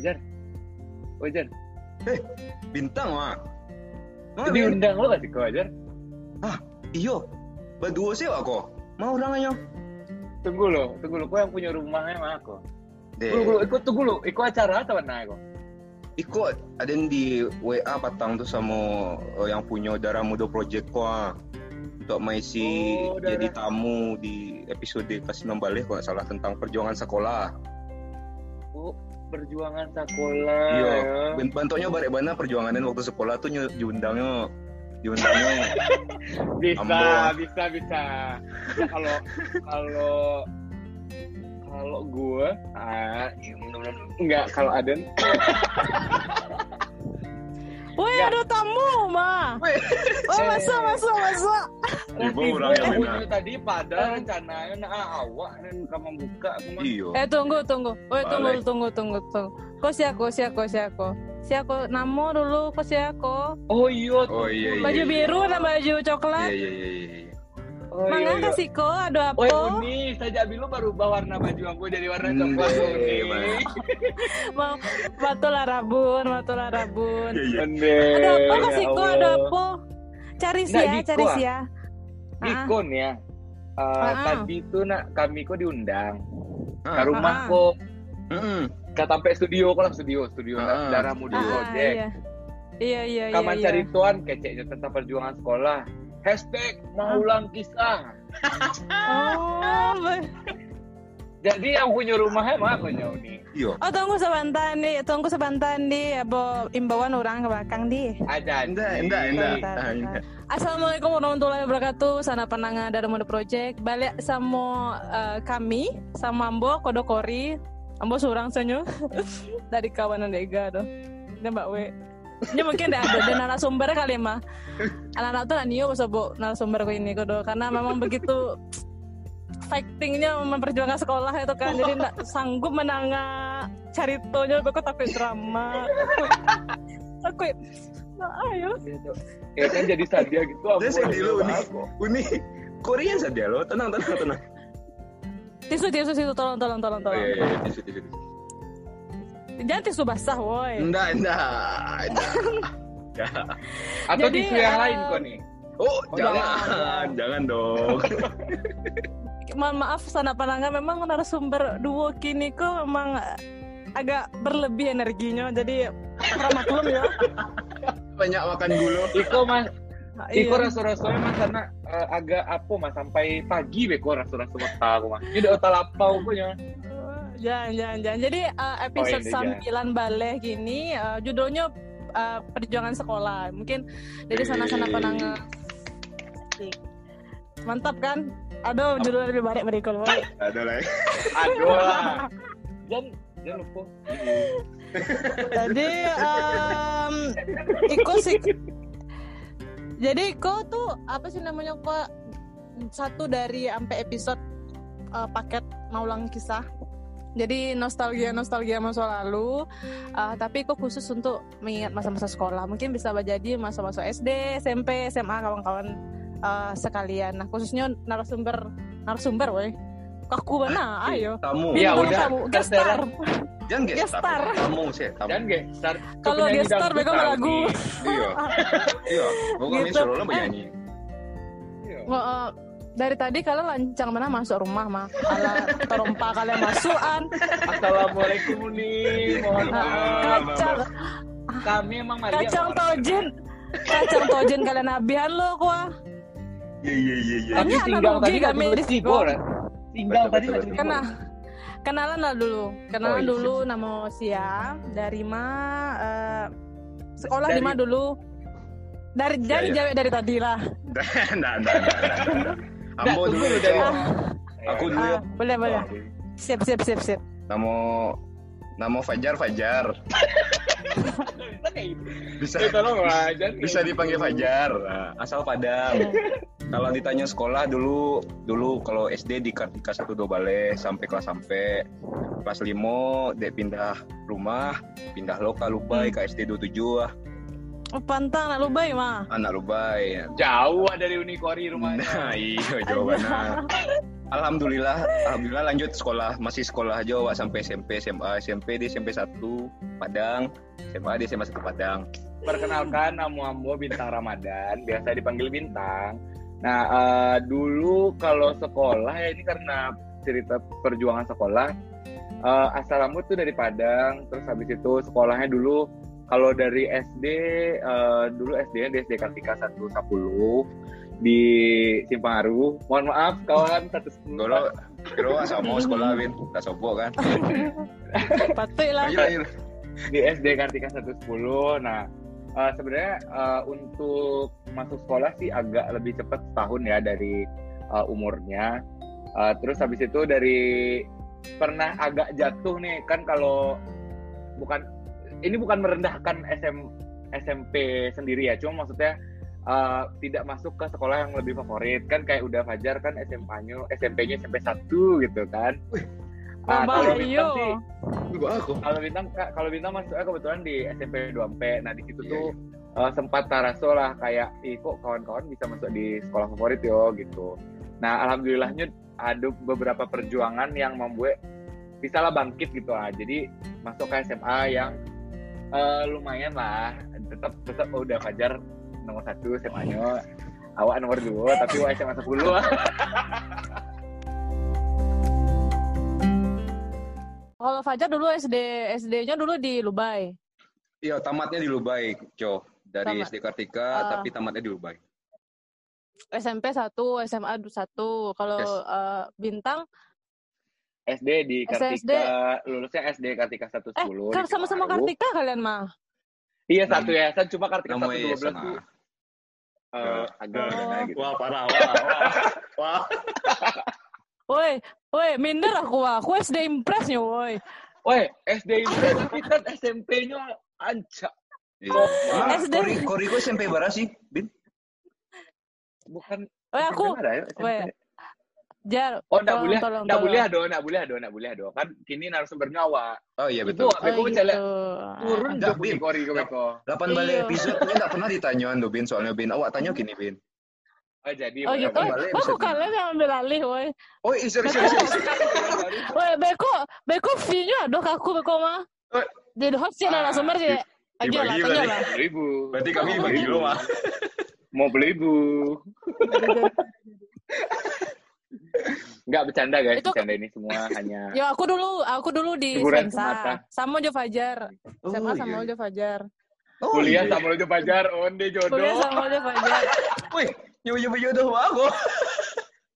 Jar. Oh Jar. Bintang mah. Mana Ben? Diundang lo gak sih kau Jar? Iyo. Berdua sih aku. Mau orangnya. Tunggu lo, tunggu lo. Kau yang punya rumahnya mah aku. Deh. Tunggu lo, ikut tunggu lo. Ikut acara atau mana aku? Ikut ada yang di WA patang tuh sama eh, yang punya Darah Muda Project ko ah. Untuk mengisi Oh, jadi tamu di episode kasih balik kalau salah tentang perjuangan sekolah. Perjuangan sekolah. Iya, ya. bentuknya balik mana perjuangannya waktu sekolah tuh diundangnya diundangnya Bisa, bisa, bisa. Bisa kalau kalau kalau gue ah enggak kalau Aden Woi, ada tamu, Ma. Weh. Oh, masuk, masuk, masuk. Ibu orangnya yang benar. tadi pada rencananya nah awak dan kamu buka aku mah. iyo. Eh, tunggu, tunggu. Woi, tunggu, tunggu, tunggu, tunggu. Kok siako, siako, siako. Siako, namo dulu, kok siako. Oh iya Oh tuh. iya iya. Baju iya. biru dan baju coklat. Iya iya iya Mangga iya. kasih kok, ada Oh, apa? Uni, saja bilu baru bawa warna baju aku jadi warna Hmm, coklat iya, iya. Mau batu lah rabun, batu lah rabun. Iya iya. Ende, Ada apa ya kasih kok, Allah. ada apa? Cari sih ya, cari ah. sih ya. Ah, Dikon ya. Uh, Ah. Tadi tuh nak kami kok diundang ke Ah, rumah Ah. kok mm-mm. ke sampai studio kok lah studio studio Ah. darah muda ah, project. iya. Iya, iya, iya. Kaman iya. cari tuan keceknya tentang perjuangan sekolah. Hashtag mengulang kisah. Oh, Jadi yang punya rumahnya mah aku nih. Iyo. oh tunggu sebentar nih, tunggu sebentar nih, apa imbauan orang ke belakang di. Ada. Enggak enggak enggak. Bentar, Ah, bentar. enggak. Assalamualaikum warahmatullahi wabarakatuh. Sana penanga dari Mode Project. Balik sama eh, kami, sama Ambo Kodokori. Ambo seorang senyu dari kawanan Dega tuh. Dan Mbak We. Ini mungkin ada ada narasumber kali mah. Anak-anak tuh bisa bu narasumber ko ini kodo karena memang begitu fightingnya memperjuangkan sekolah itu kan jadi nggak sanggup menanga caritonya kok tapi drama aku nah, ayo Ya kan jadi sadia gitu. aku Dia sedih nih. aku. Uni Korea saja lo. Tenang tenang tenang. tisu tisu tisu tolong tolong tolong Oh tolong iya iya tisu tisu. tisu. Jangan tisu basah woi Enggak enggak. enggak. Atau Jadi, tisu yang eh, lain kok nih. Oh, jangan. jangan, jangan dong. mohon maaf sana pananga memang narasumber duo kini kok memang agak berlebih energinya jadi maklum ya Banyak makan gula. Iko mas, Iya. Iko rasa-rasanya mas karena eh, agak apa mas sampai pagi beko rasa-rasa mata aku mas. Ini udah otak lapau punya. Jangan, jangan, jangan. Jadi uh, episode Oh, sambilan baleh gini uh, judulnya uh, perjuangan sekolah. Mungkin dari sana-sana. Asik. Mantap kan? Aduh, judulnya lebih baik dari kalau Ada lah. Aduh lah. Jangan, jangan lupa. Jadi um, Iko sih Jadi Iko tuh apa sih namanya kok satu dari sampai episode uh, paket Maulang Kisah. Jadi nostalgia nostalgia masa lalu, uh, tapi kok khusus untuk mengingat masa-masa sekolah. Mungkin bisa jadi masa-masa SD, SMP, SMA kawan-kawan uh, sekalian. Nah khususnya narasumber narasumber, woi. Kaku mana? Ayo. Tamu. Iya, Bintang udah. tamu. Guest star. Jangan Guest guest star. star. Tamu sih, tamu. Jangan gak start. Kalau penyanyi guest star, dangdut bego tahu lagu. Iya. Iya. Pokoknya Gitu. suruh lo penyanyi. Iya. Dari tadi kalian lancang mana masuk rumah mah kalau terompa kalian masukan Assalamualaikum nih. Mohon maaf. kacang Kami emang Maria. kacang tojen kacang tojen kalian abian lo kuah Iya iya iya iya. Tapi tinggal tadi nggak kami di Tigo. kan? Tinggal tadi kena kenalan lah dulu kenalan Oh, iya, dulu nama Sia dari ma eh, sekolah di Dari- ma dulu dari Iya, jadi iya. jawab dari tadi lah Enggak, enggak, enggak, enggak. Ambo dulu lu dari. Aku dulu ya. Ah, boleh boleh siap siap siap siap Nama nama Fajar Fajar. Bisa kayak gitu. Bisa Eh, tolong lah, jangan kayak bisa dipanggil Fajar. Nah, asal Padang. Kalau ditanya sekolah dulu dulu kalau SD di Kartika satu dua balai sampai kelas sampai kelas limo dek pindah rumah pindah lokal Lubai ke SD 27 ah oh, pantang nak lubai mah anak Lubai Jauh ah dari Unikori rumahnya. nah iya jawabannya Alhamdulillah, alhamdulillah lanjut sekolah, masih sekolah aja Wak sampai SMP, SMA, SMP di SMP 1 Padang, SMA di SMA 1 Padang. Perkenalkan nama Ambo Bintang Ramadan, biasa dipanggil Bintang. Nah, eh, dulu kalau sekolah ya ini karena cerita perjuangan sekolah. eh, asal Ambo tuh dari Padang, terus habis itu sekolahnya dulu kalau dari SD eh, dulu SD-nya di SD Kartika 110 di Simpang Mohon maaf kawan 110. Kalau kira sama sekolah Win, tak sopo kan. Patut lah. Ayo, ayo. di SD Kartika 110. Nah, eh, sebenarnya eh, untuk masuk sekolah sih agak lebih cepat setahun ya dari eh, umurnya. Eh, terus habis itu dari pernah agak jatuh nih kan kalau bukan ini bukan merendahkan SM, SMP sendiri ya, cuma maksudnya eh, tidak masuk ke sekolah yang lebih favorit. Kan kayak udah Fajar kan SMP-nya SMP-nya SMP 1 gitu kan. Ah, kalau Bintang sih aku. kalau bintang kalau bintang masuknya kebetulan di SMP 2MP nah di situ tuh eh, sempat taraso lah kayak ih kok kawan-kawan bisa masuk di sekolah favorit yo? gitu. Nah alhamdulillahnya ada beberapa perjuangan yang membuat bisa lah bangkit gitu lah. Jadi masuk ke SMA yang eh, lumayan lah tetap tetap oh, udah Fajar nomor satu SMA-nya awak nomor dua tapi wah SMA 10 lah Kalau Fajar dulu SD SD-nya dulu di Lubai. Iya, tamatnya di Lubai, Co. Dari Tamat. SD Kartika, Ah. tapi tamatnya di Lubai. SMP 1, SMA 1. Kalau Yes. eh, Bintang SD di Kartika SSD. lulusnya SD Kartika 110 eh sama-sama. Kartika kalian mah. Iya satu yayasan cuma Kartika Namanya 112 SMA. tuh eh, agak Oh. gitu. Wah, parah, wah, wah. wah. Woi, woi, minder aku wah. Aku SD Impress-nya, woi. Woi, SD itu tapi kan SMP-nya ancak. Iya. SD. Kori, Koriko SMP berapa sih, Bin? Bukan Woi, aku ya, SMP. woi. Jar. Oh, enggak tolong, boleh, tolong, enggak tolong. boleh ado, enggak boleh ado, enggak boleh ado. Kan kini narasumbernya awak. Oh iya betul. Beko Oh, mencela gitu. turun Enggak, jok Bin. kori ke Beko. 8 balik Iya. episode ini nggak pernah ditanyain tuh Bin soalnya Bin. Awak tanya gini Bin. Oh, jadi Oh gitu. Delapan balik kok bisa- kalian yang ambil alih, woi. Oh, sorry, sorry. sorry. Woi, beko, beko fee-nya aku beko mah. Eh. Jadi host ya Ah, narasumber sih. Aja lah, tanya lah. ribu. Berarti kami bagi lo mah. Mau beli bu. Enggak bercanda guys, Itu- bercanda ini semua hanya Ya aku dulu, aku dulu di semata. Sama Jo Fajar. Oh, SMA iya. sama Jo Fajar. Oh, kuliah iya. sama lo Fajar, onde Kuliah jodoh. sama Jo Fajar. Wih, nyoba-nyoba jodoh aku.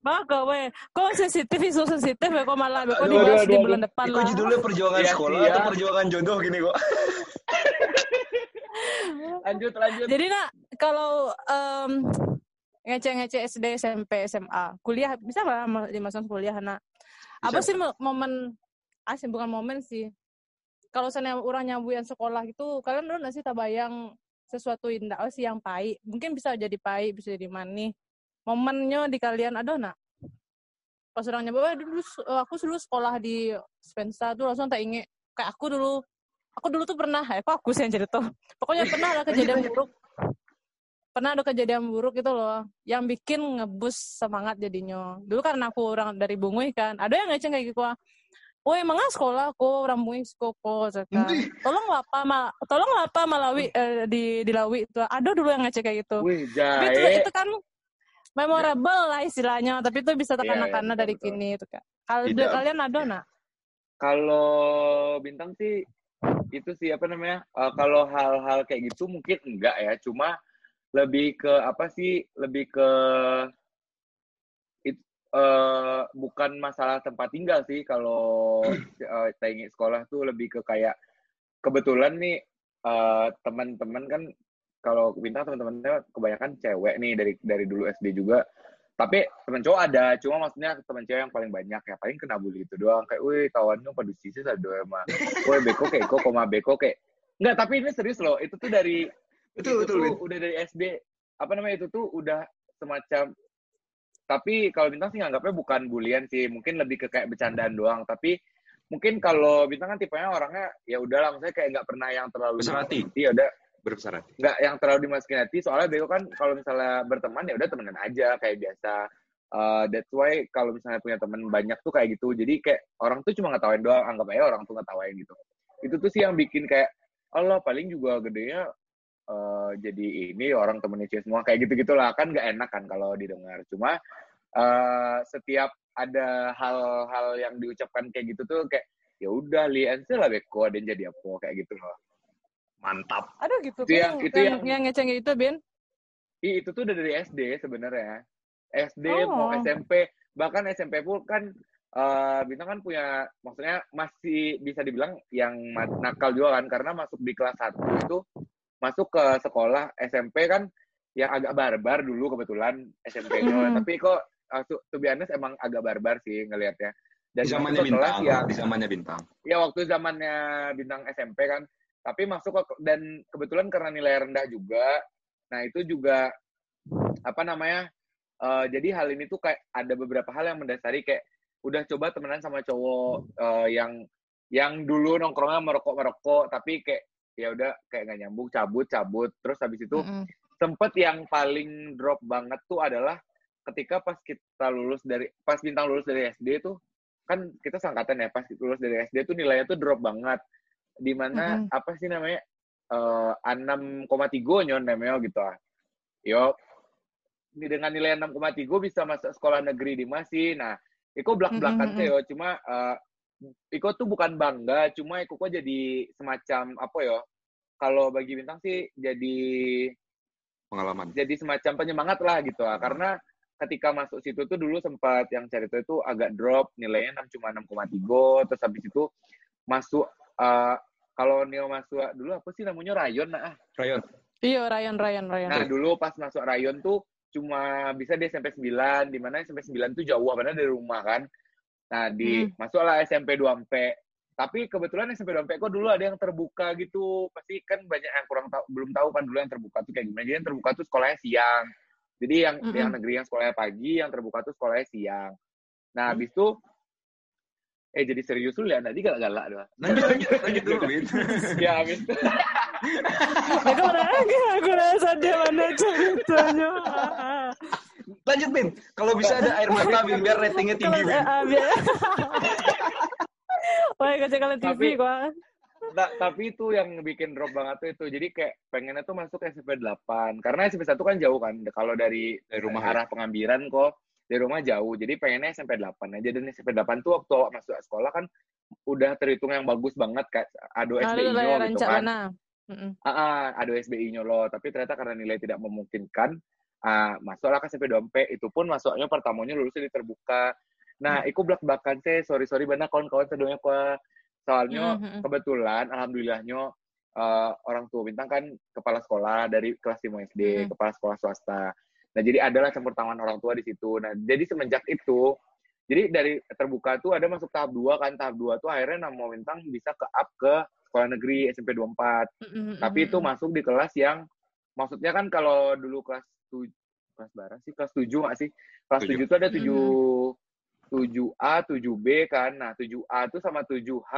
Maka weh, kok sensitif isu sensitif ya kok malah kok Aduh, dibahas aduh, di bulan depan Itu lah. judulnya perjuangan sekolah iya. atau perjuangan jodoh gini kok. Lanjut, lanjut. Jadi nak kalau em, ngece-ngece SD, SMP, SMA, kuliah bisa ma- dimasukkan kuliah nak? Apa sih mo- momen asli bukan momen sih. Kalau sana orang nyambuyan sekolah gitu, kalian dulu nggak sih tabayang sesuatu indah oh, sih yang pahit. Mungkin bisa jadi pahit, bisa jadi manis. Momennya di kalian ada nak? Pas orang nyambu, "Eh, dulu eh, aku dulu sekolah di Spensa tuh langsung tak inget kayak aku dulu aku dulu tuh pernah ya kok aku sih yang cerita pokoknya pernah ada kejadian buruk pernah ada kejadian buruk itu loh yang bikin ngebus semangat jadinya dulu karena aku orang dari Bungui kan ada yang ngeceng kayak gitu Woi, emangnya sekolah aku orang Bungui koko kan. Tolong lah apa mal, tolong lah apa Malawi eh, di di Lawi itu. Ada dulu yang ngecek kayak gitu. Wih, Tapi itu, itu kan memorable lah istilahnya, tapi itu bisa Iya, iya, tekan-tekan dari betul, kini itu kan. Kalau Tidak. kalian ada nak? Kalau bintang sih itu sih apa namanya? eh, kalau hal-hal kayak gitu mungkin enggak ya, cuma lebih ke apa sih? Lebih ke it- eh, bukan masalah tempat tinggal sih. Kalau eh, kita ingin sekolah tuh lebih ke kayak kebetulan nih eh, teman-teman kan kalau bintang teman-temannya kebanyakan cewek nih dari dari dulu SD juga. Tapi temen cowok ada cuma maksudnya temen cewek yang paling banyak ya. Paling kena bully itu doang. Kayak wih kawannya pada sisi ada emang. Wih beko kok koma beko kayak. Enggak, tapi ini serius loh. Itu tuh dari Betul, itu betul, tuh Win. udah dari SD apa namanya itu tuh udah semacam tapi kalau bintang sih nganggapnya bukan bulian sih mungkin lebih ke kayak bercandaan doang tapi mungkin kalau bintang kan tipenya orangnya ya udahlah maksudnya kayak nggak pernah yang terlalu Besar hati. ya udah Berbesar hati. nggak yang terlalu dimasukin hati soalnya bego kan kalau misalnya berteman ya udah temenan aja kayak biasa Uh, that's why kalau misalnya punya teman banyak tuh kayak gitu. Jadi kayak orang tuh cuma ngetawain doang, anggap aja orang tuh ngetawain gitu. Itu tuh sih yang bikin kayak, Allah paling juga gedenya uh, jadi ini orang temennya cewek semua kayak gitu gitulah kan nggak enak kan kalau didengar. Cuma uh, setiap ada hal-hal yang diucapkan kayak gitu tuh kayak ya udah lihat lah beko dan jadi apa kayak gitu loh. Mantap. Ada gitu Itu yang- itu yang, yang- ngeceng itu Ben. Ih, itu tuh udah dari SD sebenarnya. SD Oh. mau SMP, bahkan SMP pun kan eh, Bintang kan punya maksudnya masih bisa dibilang yang nakal juga kan karena masuk di kelas 1 itu masuk ke sekolah SMP kan yang agak barbar dulu kebetulan SMP-nya, Mhm. tapi kok uh, to be honest emang agak barbar sih ngelihatnya. Dan Di zamannya bintang. yang Di zamannya bintang. ya waktu zamannya bintang SMP kan tapi masuk ke dan kebetulan karena nilai rendah juga nah itu juga apa namanya eh, jadi hal ini tuh kayak ada beberapa hal yang mendasari kayak udah coba temenan sama cowok eh, yang yang dulu nongkrongnya merokok merokok tapi kayak ya udah kayak nggak nyambung cabut cabut. Terus habis itu Mm-mm. sempet yang paling drop banget tuh adalah ketika pas kita lulus dari pas bintang lulus dari SD tuh kan kita sangkatan ya pas lulus dari SD tuh nilainya tuh drop banget. Di mana Mm-mm. apa sih namanya eh 6,3 nyon namanya gitu ah. Yo. Ini dengan nilai 6,3 bisa masuk sekolah negeri di Masi nah Iko belak belakan sih yo. cuma eh Iko tuh bukan bangga cuma Iko kok jadi semacam apa yo kalau bagi bintang sih jadi Pengalaman. jadi semacam penyemangat lah gitu lah. Karena ketika masuk situ tuh dulu sempat yang cerita itu agak drop nilainya 6 cuma 6,3 terus habis itu masuk eh, kalau Neo masuk dulu apa sih namanya Rayon nah ah. Rayon. Iya, Ryan, Ryan, Ryan. Nah, dulu pas masuk Rayon tuh cuma bisa di SMP 9 di mana SMP 9 tuh jauh karena dari rumah kan. Nah, di Hmm. masuklah SMP 2 Ampe. Tapi kebetulan SMP 2 Ampe kok dulu ada yang terbuka gitu. Pasti kan banyak yang kurang tahu belum tahu kan dulu yang terbuka tuh kayak gimana. Jadi yang terbuka tuh sekolahnya siang. Jadi yang Mm-mm. yang negeri yang sekolahnya pagi, yang terbuka tuh sekolahnya siang. Nah, Hmm. habis itu eh jadi serius dulu ya, nanti galak-galak doang. Lanjut, lanjut, lanjut dulu, Bin. ya, habis itu Aku rasa, aku rasa dia mana ceritanya. Lanjut, Bin. Kalau bisa ada air mata, Bin, biar ratingnya tinggi, Bin. ah, biar. Wah, kacau kalian TV Tapi- gua. Ta- tapi itu yang bikin drop banget tuh itu. Jadi kayak pengennya tuh masuk SMP 8. Karena SMP 1 kan jauh kan. Kalau dari Dari rumah, ya? arah pengambilan kok dari rumah jauh. Jadi pengennya SMP 8 aja. Dan SMP 8 tuh waktu awak masuk sekolah kan udah terhitung yang bagus banget kak. Ado Nah, SBI lu lah nya yang gitu kan. Ah, ah, ado SBI nya loh. Tapi ternyata karena nilai tidak memungkinkan, ah, masuklah ke SMP 2 Itu pun masuknya pertamanya lulusnya di terbuka. Nah, iku belak-belakan sih. Sorry-sorry banget kawan-kawan sedonya kok. Soalnya Mhm. kebetulan alhamdulillahnya eh, orang tua bintang kan kepala sekolah dari kelas 5 SD, Mhm. kepala sekolah swasta. Nah, jadi adalah campur tangan orang tua di situ. Nah, jadi semenjak itu jadi dari terbuka tuh ada masuk tahap 2 kan. Tahap 2 tuh akhirnya nama bintang bisa ke up ke sekolah negeri SMP 24. Mm-mm, Tapi itu masuk di kelas yang maksudnya kan kalau dulu kelas 7 kelas berapa sih? Kelas 7 nggak sih? Kelas Tujuh. 7 itu ada 7 7A, 7B kan. Nah, 7A tuh sama 7H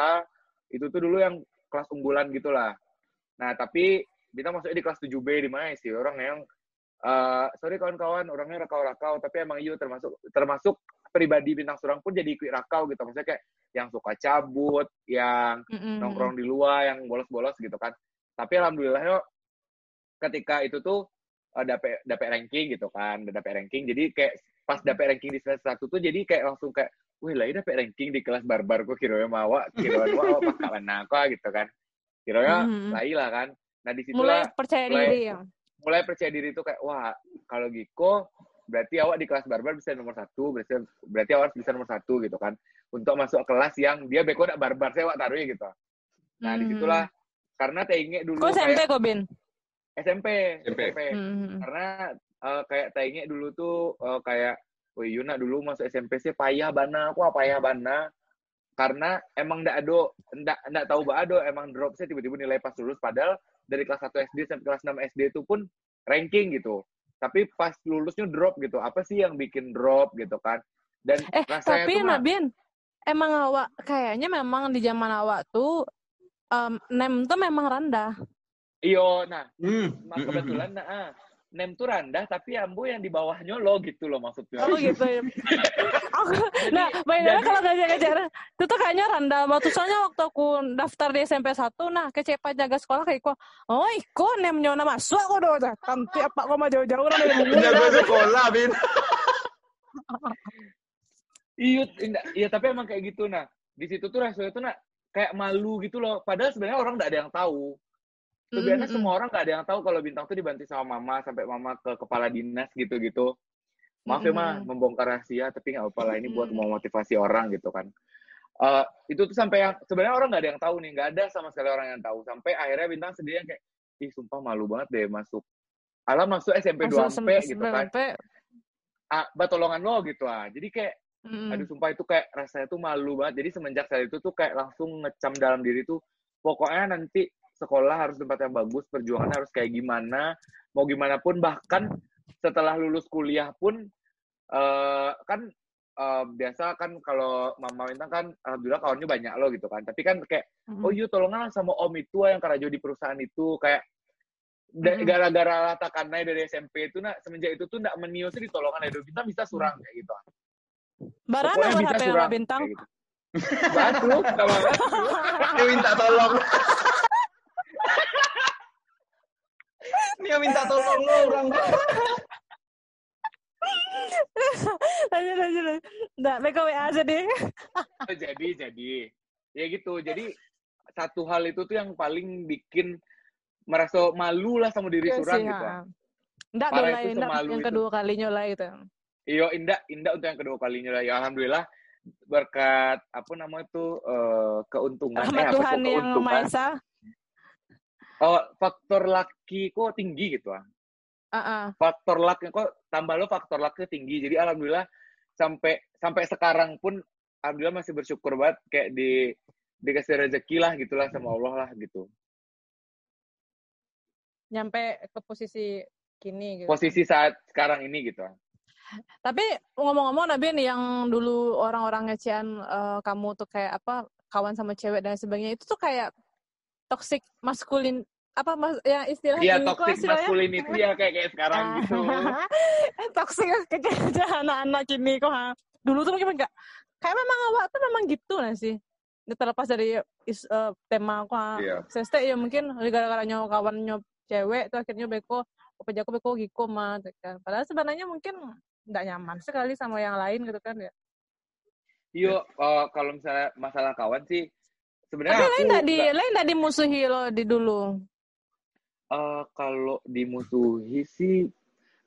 itu tuh dulu yang kelas unggulan gitulah. Nah, tapi kita masuknya di kelas 7B di mana sih orang yang eh sorry kawan-kawan, orangnya rakau-rakau, tapi emang iya termasuk termasuk pribadi bintang surang pun jadi ikut rakau gitu. Maksudnya kayak yang suka cabut, yang Mm-mm. nongkrong di luar yang bolos-bolos gitu kan. Tapi alhamdulillah yo ketika itu tuh uh, dapet dapet ranking gitu kan, udah dapet ranking. Jadi kayak pas dapet ranking di semester satu tuh jadi kayak langsung kayak, wih lah ini dapet ranking di kelas barbar kok kira mawa, kira mawa kawan aku gitu kan. Kira Mhm. lah lah kan. Nah di situ Mulai percaya mulai- diri ya. mulai percaya diri itu kayak wah kalau Giko berarti awak di kelas barbar bisa nomor satu berarti berarti awak harus bisa nomor satu gitu kan untuk masuk kelas yang dia beko nak barbar saya awak taruh gitu nah Hmm. di situlah karena teinge dulu Kok SMP kok, Bin? SMP SMP. Hmm. karena eh, kayak teinge dulu tuh eh, kayak Wih, Yuna dulu masuk SMP sih payah bana, aku payah bana. Karena emang ndak ado, ndak ndak tahu ba ado, emang drop sih tiba-tiba nilai pas lulus. Padahal dari kelas 1 SD sampai kelas 6 SD itu pun ranking gitu. Tapi pas lulusnya drop gitu. Apa sih yang bikin drop gitu kan? Dan Eh, rasanya tapi tuh Nabin, emang awak kayaknya memang di zaman awak tuh um, nem tuh memang rendah. Iyo, nah Hmm. Nah, kebetulan nah, ah, nem tuh rendah tapi ambo yang di bawahnya lo gitu loh maksudnya. Oh gitu ya. aku, nah, bayangin jadi- kalau ngajar-ngajar itu tuh kayaknya randa waktu soalnya waktu aku daftar di SMP 1 nah kecepat jaga sekolah kayak iko oh iko nem nyona masuk aku doh nanti apa kau mau jauh-jauh orang dari bumbu Jago sekolah, Bin. Iya, iya tapi emang kayak gitu nah. Di situ tuh rasanya tuh nak kayak malu gitu loh. Padahal sebenarnya orang nggak ada yang tahu. Sebenarnya Mm-mm. semua orang nggak ada yang tahu kalau bintang tuh dibantu sama mama sampai mama ke kepala dinas gitu-gitu. Maaf ya mah membongkar rahasia tapi nggak apa-apa lah ini buat mau motivasi orang gitu kan. Eh itu tuh sampai yang sebenarnya orang nggak ada yang tahu nih, nggak ada sama sekali orang yang tahu. Sampai akhirnya bintang sendiri yang kayak ih sumpah malu banget deh masuk. Alam masuk SMP 2 Masuk p gitu kan. SMP. Ah, batolongan lo gitu ah. Jadi kayak Mm-mm. aduh sumpah itu kayak rasanya tuh malu banget jadi semenjak saat itu tuh kayak langsung ngecam dalam diri tuh pokoknya nanti sekolah harus tempat yang bagus perjuangan harus kayak gimana mau gimana pun bahkan setelah lulus kuliah pun eh, kan eh, biasa kan kalau mama bintang kan alhamdulillah kawannya banyak lo gitu kan. Tapi kan kayak oh iya tolongan sama om itu yang kerja di perusahaan itu. Kayak gara-gara latakannya dari SMP itu nah semenjak itu tuh ndak menius di tolongan itu kita bisa surang kayak gitu. Barang Pokoknya bisa HP nama surang, bintang. kayak gitu. Batu, sama batu. Dia minta tolong. Dia minta tolong lo orang. lanjut lanjut lanjut. Nggak, mereka WA aja deh jadi, jadi. Ya gitu. Jadi satu hal itu tuh yang paling bikin merasa malu lah sama diri Iya surang sih, gitu. ha. Nggak Parah dong itu lah, nggak semalu yang itu. kedua kalinya lah gitu. Iyo, indah, indah untuk yang kedua kalinya lah. Ya alhamdulillah berkat apa namanya tuh eh, keuntungan Rahmat eh, apa Tuhan tuh, yang Maha keuntungan. Esa. Oh, faktor laki kok tinggi gitu ah. Ah, ah. faktor lucknya kok tambah lo faktor lucknya tinggi jadi alhamdulillah sampai sampai sekarang pun alhamdulillah masih bersyukur banget kayak di dikasih rezeki lah gitulah sama Allah lah gitu Nyampe ke posisi kini gitu. posisi saat sekarang ini gitu Tapi ngomong-ngomong Nabin yang dulu orang-orang ngecian eh, kamu tuh kayak apa kawan sama cewek dan sebagainya itu tuh kayak toxic maskulin apa mas ya istilahnya iya ini kok toxic masculinity ya kayak kayak sekarang gitu toxic kayak anak-anak ini kok ha. dulu tuh mungkin enggak kayak memang awak tuh memang gitu nggak sih terlepas dari is- eh, tema aku. Iya. Seste ya mungkin gara-gara nyawa kawan nyop cewek tuh akhirnya beko pejaku beko giko mah gitu kan padahal sebenarnya mungkin nggak nyaman sekali sama yang lain gitu kan ya Yo, eh, kalau misalnya masalah kawan sih sebenarnya tapi aku lain nggak di lain nggak dimusuhi lo di dulu eh, kalau dimusuhi sih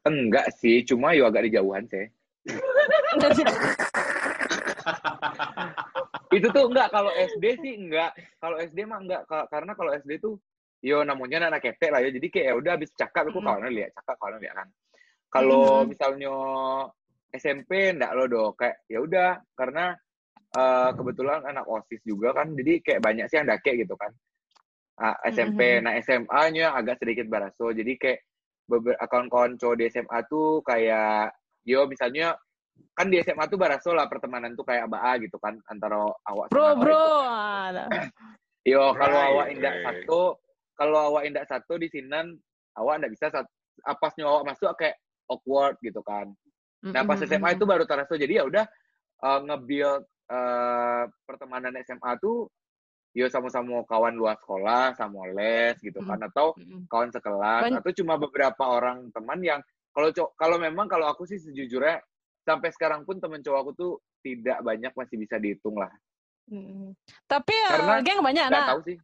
enggak sih. Cuma yo agak dijauhan sih. Itu tuh enggak. Kalau SD sih enggak. Kalau SD mah enggak. Ka- karena kalau SD tuh yo namanya anak ketek lah ya. Jadi kayak ya udah habis cakap aku kawannya lihat cakap kawannya lihat kan. Kalau Mm-mm. misalnya SMP enggak lo do kayak ya udah. Karena eh, kebetulan anak osis juga kan. Jadi kayak banyak sih yang dake gitu kan SMP Mhm. nah SMA-nya agak sedikit baraso jadi kayak beberapa kawan-kawan cowok di SMA tuh kayak yo misalnya kan di SMA tuh baraso lah pertemanan tuh kayak BA gitu kan antara awak bro sama bro. Ah, Yo kalau Right, awak indak right. satu, kalau awak indak satu di sinan awak ndak bisa sat- apasnya awak masuk kayak awkward gitu kan. Nah pas SMA itu baru terasa jadi ya udah nge-build eh, pertemanan SMA tuh yo sama-sama kawan luar sekolah, sama les gitu kan atau kawan sekelas atau cuma beberapa orang teman yang kalau kalau memang kalau aku sih sejujurnya sampai sekarang pun temen cowok aku tuh tidak banyak masih bisa dihitung lah. Mm-mm. Tapi eh, Karena geng banyak nah. tahu sih.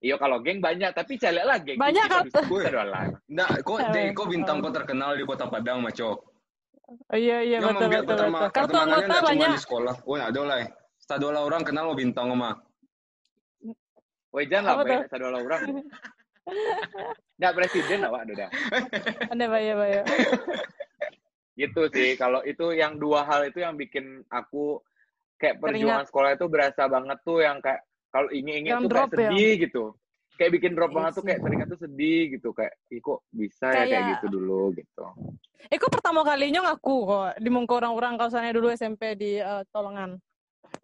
Iya kalau geng banyak, tapi cari lah geng. Banyak doang. Nggak, kok deh, kok bintang kok terkenal di kota Padang, Macok. Oh, iya iya Yang betul betul betul. Kartu anggota banyak. di sekolah. Oh, ada lah. Satu lah orang kenal lo bintang mah. Wejan lah, satu orang. Nggak presiden lah, Pak, udah. Ada banyak banyak. Gitu sih, kalau itu yang dua hal itu yang bikin aku kayak perjuangan Teringat. sekolah itu berasa banget tuh yang kayak kalau ingin-ingin tuh kayak ya? sedih gitu. Kayak bikin drop Iya banget tuh kayak teringat tuh sedih gitu kayak ih kok bisa ya kayak Kayak- gitu dulu gitu. Eh, kok pertama kalinya ngaku kok di muka orang-orang kalau saya dulu SMP di eh, Tolongan.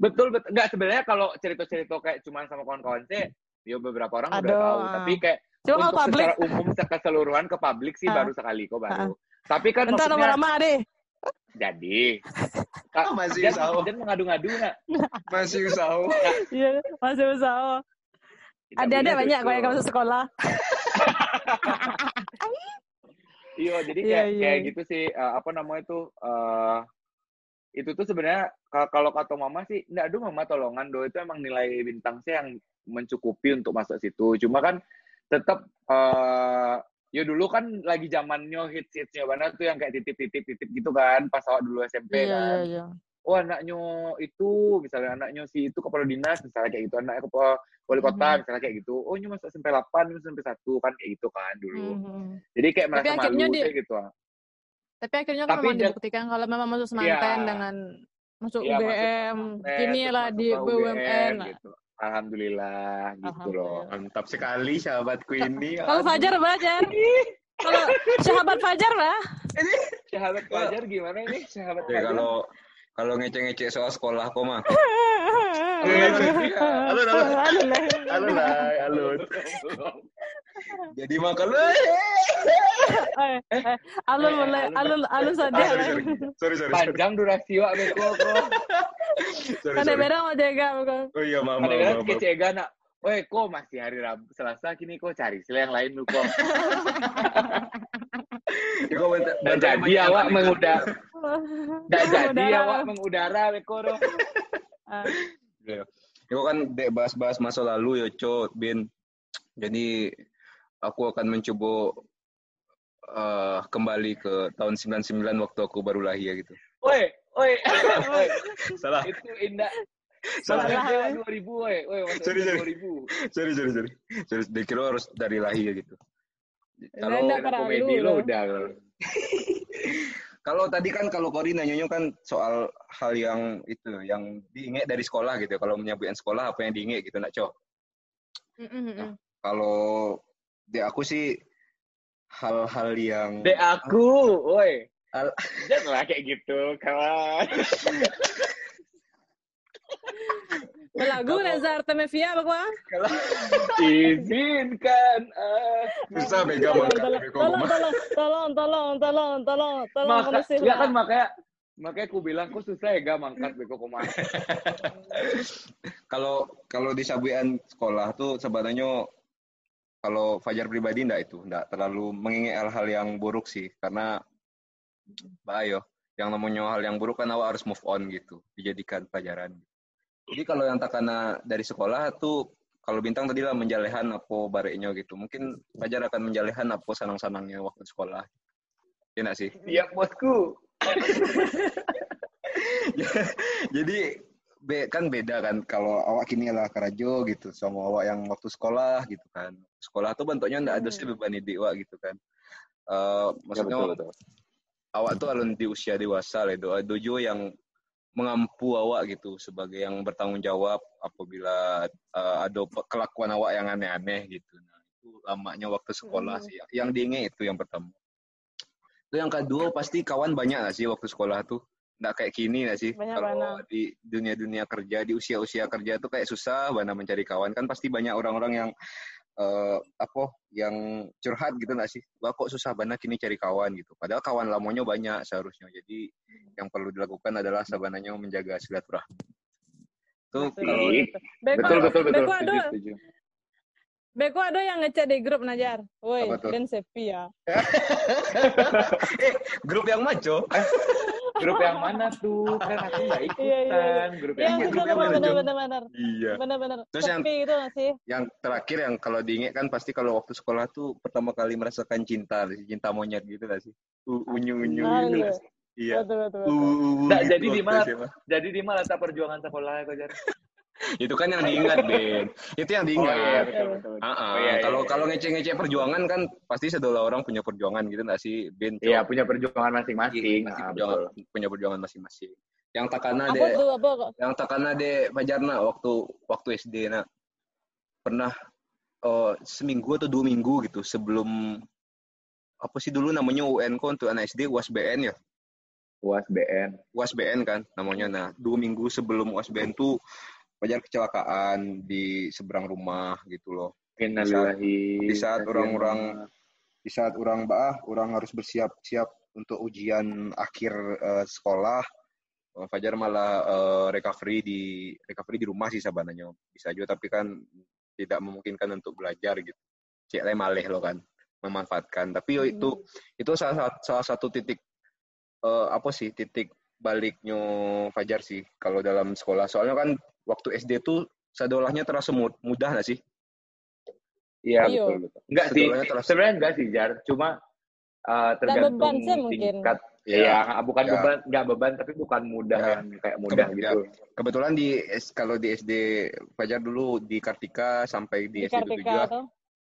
Betul betul. Enggak sebenarnya kalau cerita-cerita kayak cuman sama kawan-kawan sih, ya beberapa orang udah Aduh, tahu. ah. Tapi kayak Cuma untuk publik, secara umum keseluruhan ke publik sih Ah. baru sekali kok baru. Tapi kan entah maksudnya nama-nama deh. jadi Kak, Masih dan, usaha. dan mengadu-ngadu nak. Masih usaha. Iya, masih usaha. Ada-ada banyak kok yang masuk sekolah. Iya, jadi Iya, kayak iya. kayak gitu sih eh, apa namanya itu eh itu tuh sebenarnya ka- kalau kata mama sih enggak aduh mama tolongan do itu emang nilai bintang sih yang mencukupi untuk masuk situ. Cuma kan tetap eh ya dulu kan lagi zamannya hits hitsnya banget tuh yang kayak titip titip titip gitu kan pas awal dulu SMP Iya, kan. iya, iya. oh anaknya itu misalnya anaknya si itu kepala dinas misalnya kayak gitu anaknya kepala wali kota Mhm. misalnya kayak gitu oh ini masuk SMP 8 ini SMP 1 kan kayak gitu kan dulu Mhm. jadi kayak Tapi merasa akhirnya malu kayak gitu ah. Tapi akhirnya kan Tapi memang dia- dibuktikan kalau memang masuk semanten Iya. dengan masuk Iya, masuk UGM, pesantren, kini terus lah masuk di BUMN. gitu alhamdulillah gitu loh Alhamdulillah. Mantap sekali sahabatku ini. Kalau Fajar belajar. Kalau sahabat Fajar lah. sahabat pelajar gimana ini sahabat Ya, pelajar kalau kalau ngecek-ngecek soal sekolah kok mah. Halo, halo. Halo lah. Halo lah, halo. Jadi mah kalau Eh, eh, Alun mulai, alun alun saja. Ah, sorry, sorry. sorry, sorry, sorry. panjang durasi wak beko Kan sorry. beda mau jaga bukan. Oh iya, maaf, kadang-kadang maaf, maaf. kecega nak Woi, kok masih hari Rabu, Selasa kini kok cari sila yang lain lu kok. Ya, bentar, jadi awak mengudara, nggak jadi awak mengudara Beko. Ah, Ya. Ya, kan dek bahas-bahas masa lalu ya, Cot, Bin. Jadi aku akan mencoba eh, kembali ke tahun 99 waktu aku baru lahir gitu. Woi, woi, woi, Salah. itu indah. Salah. Salah. 2000, woi, woi, masuk Sorry, sorry. 2000. sorry, sorry, sorry. Sorry, dikira harus dari lahir gitu. Kalau komedi lo udah. kalau tadi kan kalau Kori nanyanya kan soal hal yang itu yang diingat dari sekolah gitu. Kalau menyebutkan sekolah apa yang diingat gitu nak Cok. mm, mm, mm. Kalau di aku sih hal-hal yang Dek aku, woi. Al- Janganlah kayak gitu, kawan. Lagu Nazar Temevia apa Izinkan ah. susah mega Tolong, tolong, tolong, tolong, tolong, tolong, tolong, tolong, tolong, Maka, ya kan makanya makanya aku bilang kok susah ya gak mangkat beko koma. Kalau kalau di sabuan sekolah tuh sebenarnya kalau Fajar pribadi enggak itu, enggak terlalu mengingat hal-hal yang buruk sih karena bahaya. Yang namanya hal yang buruk kan awak harus move on gitu, dijadikan pelajaran. Jadi kalau yang takana dari sekolah tuh kalau bintang tadi lah menjalehan apa bareknya gitu. Mungkin Fajar akan menjalehan apa sanang-sanangnya waktu sekolah. Iya enggak sih? Iya bosku. Jadi be, kan beda kan kalau awak kini lah kerajo gitu sama awak yang waktu sekolah gitu kan. Sekolah tuh bentuknya ndak ada sih beban hidup awak gitu kan. Eh maksudnya Ya, betul. awak tuh alun di usia dewasa lah doa dojo yang mengampu awak gitu sebagai yang bertanggung jawab apabila eh, ada kelakuan awak yang aneh-aneh gitu. Nah, itu lamanya waktu sekolah Hmm. sih. Yang diingat itu yang pertama. Itu yang kedua pasti kawan banyak gak sih waktu sekolah tuh? Nggak kayak kini gak sih? Banyak, Kalau banyak. di dunia-dunia kerja, di usia-usia kerja tuh kayak susah banget mencari kawan. Kan pasti banyak orang-orang yang eh apa yang curhat gitu gak sih? Wah kok susah banget kini cari kawan gitu. Padahal kawan lamanya banyak seharusnya. Jadi yang perlu dilakukan adalah sebenarnya menjaga silaturahmi. Tuh Betul. kalau. Beko, Betul betul betul. Beko Setuju, ada, setuju. Beko ada yang ngechat di grup Najar. Woi, dan sepi ya. eh grup yang maco. Grup yang mana tuh? Kan aku nggak ikutan. Iya, iya, iya. Grup Iya, yang grup benar yang mana, benar Jom? benar benar. Iya. Benar benar. Terus yang- itu sih? Yang terakhir yang kalau diingat kan pasti kalau waktu sekolah tuh pertama kali merasakan cinta, cinta monyet gitu gak sih? U- Unyu-unyu Nah, gitu. iya. sih? Iya. Betul betul betul. uh, Nggak, gitu jadi di mana-. Jadi di mana letak perjuangan sekolah kau jar? Itu kan yang diingat, Ben. Itu yang Oh diingat. iya betul betul. Ah, ah. Oh, iya, iya, kalau iya. kalau ngecek-ngecek perjuangan kan pasti sedola orang punya perjuangan gitu gak sih, Ben? Cok? Iya punya perjuangan masing-masing. Pasti Nah, perjuangan, betul. punya perjuangan masing-masing. Yang takana Apa deh, apa yang takana deh Fajarna waktu waktu SD nak pernah eh, seminggu atau dua minggu gitu sebelum apa sih dulu namanya UN kok untuk anak SD UASBN ya UAS BN. UASBN kan namanya nah dua minggu sebelum UASBN tuh Fajar kecelakaan di seberang rumah gitu loh. Innalillahi. di saat orang-orang di saat orang bah orang harus bersiap-siap untuk ujian akhir eh, sekolah. Eh, Fajar malah eh, recovery di recovery di rumah sih sebenarnya bisa juga tapi kan tidak memungkinkan untuk belajar gitu. Cek lain maleh lo kan memanfaatkan. Tapi yo itu itu salah, sat- salah satu titik eh, apa sih titik baliknya Fajar sih kalau dalam sekolah. Soalnya kan waktu SD tuh sadolahnya terasa mu- mudah nggak sih Iya Iya. betul betul. Enggak sih. Sebenarnya enggak sih Jar, cuma uh, tergantung beban sih mungkin. tingkat. Ya. Iya, bukan Ya. beban, enggak beban tapi bukan mudah Ya. yang kayak mudah Kebe- gitu. kebetulan di kalau di SD Fajar dulu di Kartika sampai di, Di SD Kartika juga tuh.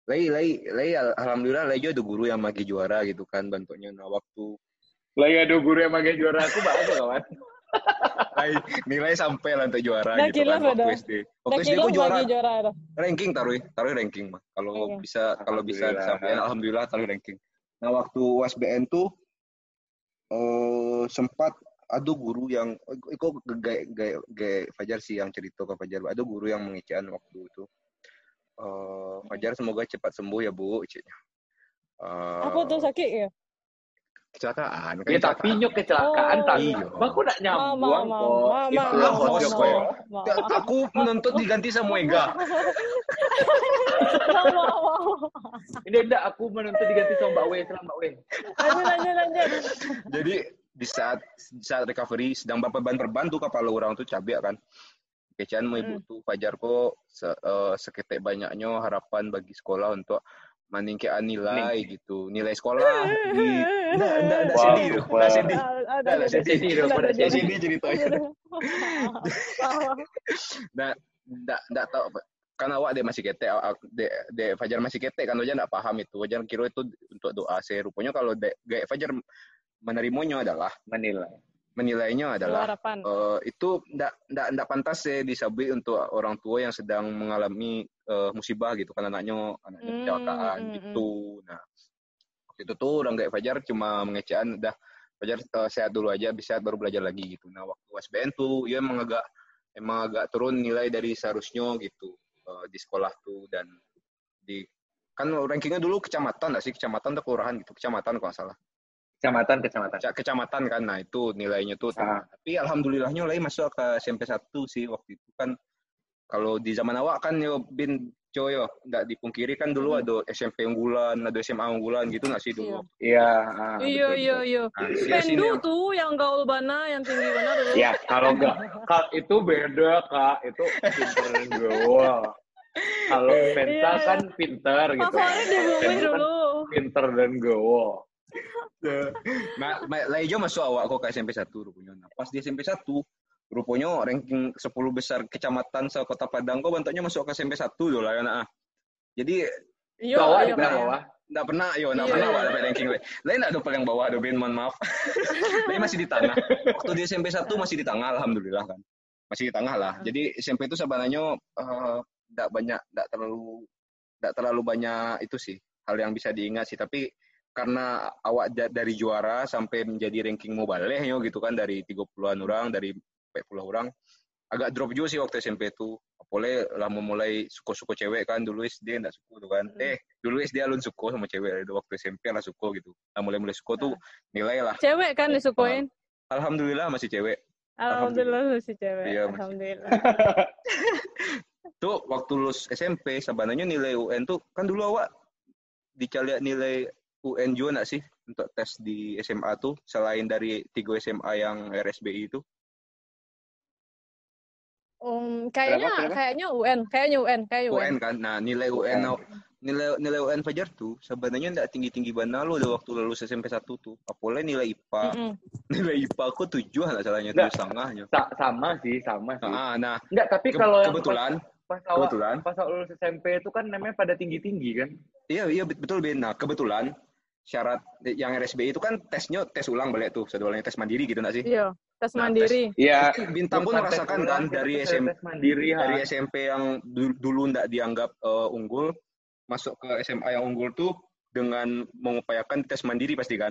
Lai lai lai al- alhamdulillah lai juga ada guru yang magi juara gitu kan bentuknya nah waktu Lah ya ada guru yang makin juara aku banget kawan. Lai nilai sampai lah untuk juara Dah gitu kan waktu. SD Dah waktu SD aku juara. juara ranking taruh taruh ranking mah. Kalau Oke. bisa kalau bisa sampai alhamdulillah taruh ranking. Nah waktu USBN tuh eh sempat ada guru yang itu gaya gaya gaya Fajar sih yang cerita ke Fajar. Ada guru yang mengecewakan waktu itu. Eh Fajar semoga cepat sembuh ya Bu ciknya Eh, Apa tuh sakit ya? Kecelakaan kan Ya tapi kecelakaan. nyok kecelakaan Oh, tadi. iya. Aku nak nyambung Mama, kok. kok. mama. Ya, aku menuntut diganti sama Ega. Ini enggak aku menuntut diganti sama Mbak Wei, selang Mbak Wei. Lanjut, lanjut, lanjut. Jadi di saat di saat recovery sedang berban perban tuh kepala orang tuh cabai kan. Kecian mau ibu Hmm. tuh Fajar kok se, eh, seketek banyaknya harapan bagi sekolah untuk meningkatkan nilai gitu. Nilai sekolah di enggak enggak enggak Wow, sedih, enggak sedih. Ah, ah, Enggak, enggak sedih. Enggak sedih. ceritanya. Ah, Nah, enggak enggak tahu kan awak dia masih ketek, awak de, de Fajar masih ketek kan Fajar enggak paham itu. Fajar kira itu untuk doa sih. Rupanya kalau de, Fajar menerimanya adalah Menilai. Menilainya adalah eh, itu ndak ndak ndak pantas sih disabui untuk orang tua yang sedang mengalami eh, musibah gitu kan anaknya anaknya Hmm, kecelakaan hmm, gitu. Nah, waktu itu tuh orang kayak Fajar cuma mengecewakan udah Fajar eh, sehat dulu aja bisa baru belajar lagi gitu. Nah, waktu SBN tuh ya emang agak emang agak turun nilai dari seharusnya gitu eh, di sekolah tuh dan di kan rankingnya dulu kecamatan nggak sih? Kecamatan atau kelurahan gitu? Kecamatan kalau nggak salah Kecamatan, kecamatan. Keca- kecamatan kan nah itu nilainya tuh Ah. tapi alhamdulillahnya lagi masuk ke SMP 1 sih waktu itu kan kalau di zaman awak kan yo bin coy yo nggak dipungkiri kan dulu ada SMP unggulan ada SMA unggulan gitu nggak sih dulu Iya. ah, Iya, iya, iya. nah, sini- sini Pendu yang- tuh yang gaul bana, yang tinggi bana dulu. Ya, kalau enggak, kak itu beda kak, itu pinter dan gaul. Kalau Pensa Iya. kan pinter gitu. Favorit di bumi Pendu kan dulu. Pinter dan gaul. Nah, lah hijau masuk awak kok ke SMP 1 rupanya nah, pas di SMP 1 rupanya ranking 10 besar kecamatan se kota Padang kok bentuknya masuk ke SMP 1 dulu lah jadi Iya, Bawah iya, di iya. bawah. Nggak pernah, yo, nggak Iya. pernah awak dapat ranking. Lain nggak ada paling bawah, ada Ben, mohon maaf. Lain masih di tengah. Waktu di SMP 1 masih di tengah, alhamdulillah kan. Masih di tengah lah. Jadi SMP itu sebenarnya eh, nggak banyak, nggak terlalu, nggak terlalu banyak itu sih hal yang bisa diingat sih. Tapi karena awak da- dari juara sampai menjadi ranking mobile yo gitu kan dari 30-an orang, dari 40 orang, agak drop juga sih waktu SMP itu. Apalagi lah memulai suko-suko cewek kan dulu SD enggak suko tuh kan. Hmm. Eh, dulu SD alun suko sama cewek itu waktu SMP lah suko gitu. Nah, mulai-mulai suko tuh nilai lah. Cewek kan disukuin. Alhamdulillah masih cewek. Alhamdulillah masih cewek. Iya. Alhamdulillah. Tuh waktu lulus SMP sebenarnya nilai UN tuh kan dulu awak dicari nilai UN juga nggak sih untuk tes di SMA tuh selain dari tiga SMA yang RSBI itu? Um, kayaknya Kenapa, kenapa? kayaknya UN, kayaknya UN, kayak UN. UN kan. Nah, nilai UN UN. nilai nilai UN Fajar tuh sebenarnya nggak tinggi-tinggi banget lo udah waktu lulus SMP 1 tuh. Apalagi nilai IPA. Mm-mm. Nilai IPA aku tujuh nggak salahnya tujuh setengahnya. Sa- sama sih, sama sih. Nah, nah Enggak, tapi ke- kalau yang kebetulan pas, pas awal kebetulan pas awal lulus SMP itu kan namanya pada tinggi-tinggi kan. Iya, iya bet- betul Ben. Nah, kebetulan syarat yang RSBI itu kan tesnya tes ulang balik tuh, jadwalnya tes mandiri gitu nggak sih? Iya, tes Nah, mandiri. Iya. Bintang pun merasakan kan dari SMP mandiri ha. dari SMP yang du- dulu nggak dianggap eh, unggul masuk ke SMA yang unggul tuh dengan mengupayakan tes mandiri pasti kan?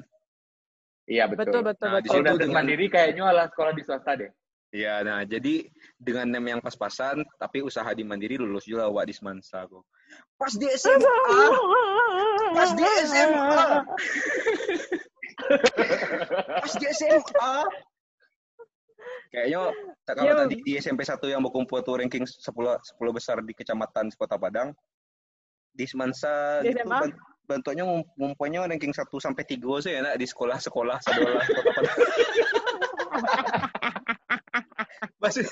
Iya betul. Betul, betul, Nah, di betul. Kalau tes dengan- mandiri kayaknya ala sekolah di swasta deh. Iya, nah jadi dengan nem yang pas-pasan, tapi usaha di mandiri lulus juga wak di Semansa kok. Pas di SMA, pas di SMA, pas di SMA. Kayaknya tak kalau Yo. tadi di SMP 1 yang berkumpul tuh ranking 10 10 besar di kecamatan Kota Padang. Di Semansa Di gitu SMA? bantuannya ngum- ngumpulnya ranking 1 sampai 3 sih enak di sekolah-sekolah sadola Kota Padang. Masih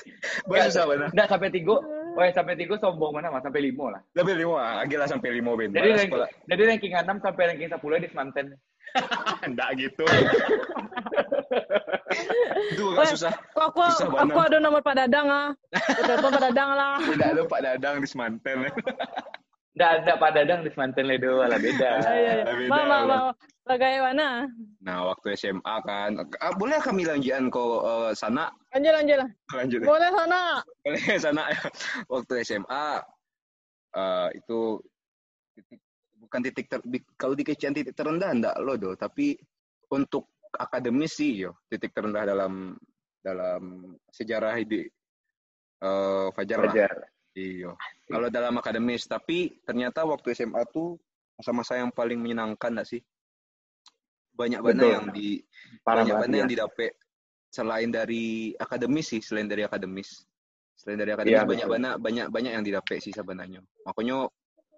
masih susah benar. Nggak sampai tiga. Wah, sampai tiga sombong mana mas? Sampai lima lah. Lebih lima, agak lah sampai lima ben. Jadi ranking, jadi ranking 6 sampai ranking 10 di Semanten. Enggak gitu. Itu agak susah. Kok aku, Susah aku ada nomor Pak Dadang ah. Aku telepon Pak Dadang lah. Tidak ada Pak Dadang di Semanten. Nggak ada Pak Dadang di Semanten ledo, lah beda. Iya, iya, iya. Beda, Ma, ma, beda. ma. Bagaimana? Nah, waktu SMA kan, ah, boleh kami lanjutan ke eh, sana? Lanjut, lanjut lah. Lanjut. Boleh sana. Boleh sana. Waktu SMA eh, itu titik, bukan titik ter, di- kalau dikecian titik terendah enggak lo do, tapi untuk akademis sih yo titik terendah dalam dalam sejarah hidup eh Fajar lah. Iya. Kalau dalam akademis, tapi ternyata waktu SMA tuh masa-masa yang paling menyenangkan nggak sih? Banyak banget yang di Parah banyak banget ya. yang didapat selain dari akademis sih, selain dari akademis. Selain dari akademis Iya, banyak betul. banyak banyak banyak yang didapat sih sebenarnya. Makanya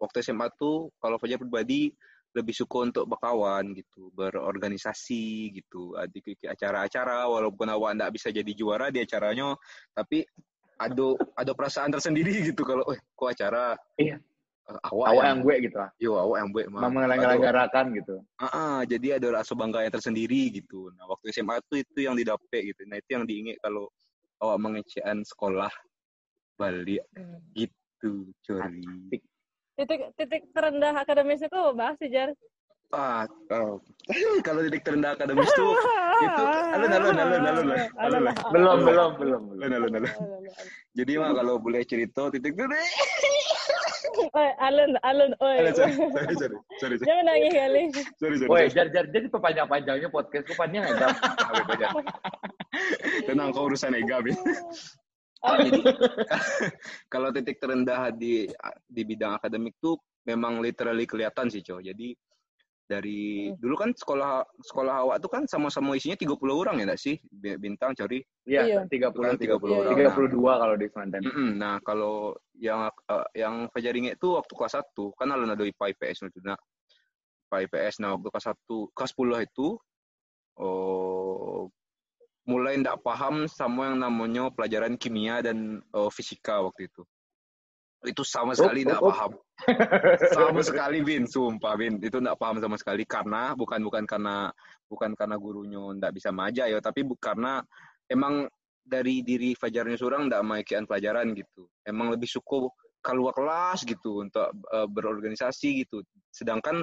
waktu SMA tuh kalau Fajar pribadi lebih suka untuk berkawan gitu, berorganisasi gitu, di acara-acara walaupun awak nggak bisa jadi juara di acaranya, tapi ada ada perasaan tersendiri gitu kalau, eh kok acara Iya. eh, awak, Awak yang, gue gitu lah. yo awak yang buat mah. Ngelanggarakan gitu. ah, ah, jadi ada rasa bangga yang tersendiri gitu. Nah waktu SMA tuh itu yang didapat gitu. Nah itu yang diingat kalau awak mengecean sekolah balik gitu, curi. Asik. Titik titik terendah akademis itu bahas sih Jar. Ah, oh. kalau titik terendah akademis tuh itu alun alun alun alun lah, alun lah. Belum, belum, belum, belum. Alun alun alun. Jadi mah kalau boleh cerita titik terendah. Oi, alun, alun, oi. Sorry, sorry, sorry, sorry, sorry, Jangan nangis kali. sorry, sorry. Woi, jar jar jadi perpanjang-panjangnya podcast ku panjang aja. Tenang kau urusan Ega, Bin. Oh, Jadi kalau titik terendah di di bidang akademik tuh memang literally kelihatan sih, Coy. Jadi dari dulu kan sekolah sekolah awak tuh kan sama-sama isinya 30 orang ya enggak sih? Bintang, Cori. Iya. Iya, 30 Bukan 30 Iya, orang. iya. 32 kalau di Semanten. Mm-mm. Nah, kalau yang eh, yang Fajar tuh waktu kelas 1 kan alun ada IPA IPS itu nah. IPA IPS nah waktu kelas 1 kelas 10 itu oh mulai ndak paham sama yang namanya pelajaran kimia dan eh, fisika waktu itu. Itu sama sekali Oh, ndak oh, oh. paham. sama sekali Bin, sumpah Bin, itu ndak paham sama sekali karena bukan bukan karena bukan karena gurunya ndak bisa maja ya, tapi bu- karena emang dari diri Fajarnya seorang ndak maikian pelajaran gitu. Emang lebih suka keluar kelas gitu untuk eh, berorganisasi gitu. Sedangkan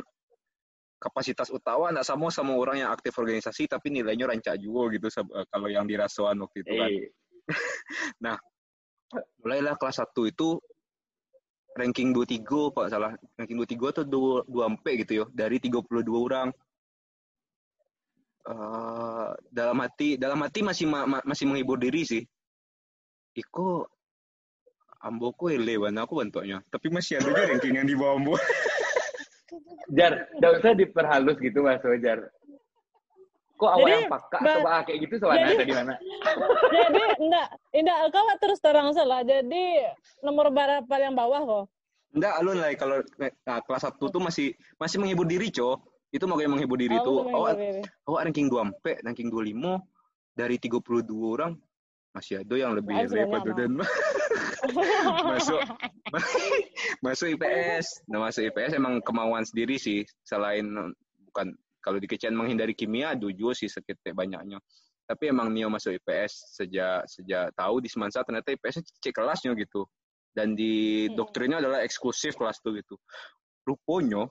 kapasitas utama ndak sama sama orang yang aktif organisasi tapi nilainya rancak juga gitu eh, kalau yang dirasuan waktu itu kan. Eh, Mulailah kelas 1 itu ranking 23 kalau salah ranking 23 atau 2 24 gitu ya dari 32 orang. Eh, dalam hati dalam hati masih ma- ma- masih menghibur diri sih. Iko amboku ele banget aku bentuknya. Tapi masih ada juga ranking yang di bawah ambo. Jar, enggak usah diperhalus gitu Mas Jar. Kok awal Jadi, yang pakak Mbak- coba kayak gitu soalnya jadi- ada di mana? Jadi enggak, enggak kau terus terang salah. Jadi nomor berapa yang bawah kok? Enggak, alun lah kalau nah, kelas 1 tuh masih masih menghibur diri, Co. Itu mau yang menghibur diri Oh, tuh. yang Awak berdiri. awak ranking 24, ranking 25 dari 32 orang masih ada yang lebih hebat banyak, dan masuk masuk IPS. Nah, masuk IPS emang kemauan sendiri sih selain bukan kalau di kecian menghindari kimia jujur sih sekitar banyaknya. Tapi emang Nio masuk IPS sejak sejak tahu di Semansa ternyata IPS cek kelasnya gitu. Dan di Hmm. doktrinnya adalah eksklusif kelas tuh gitu. Rupanya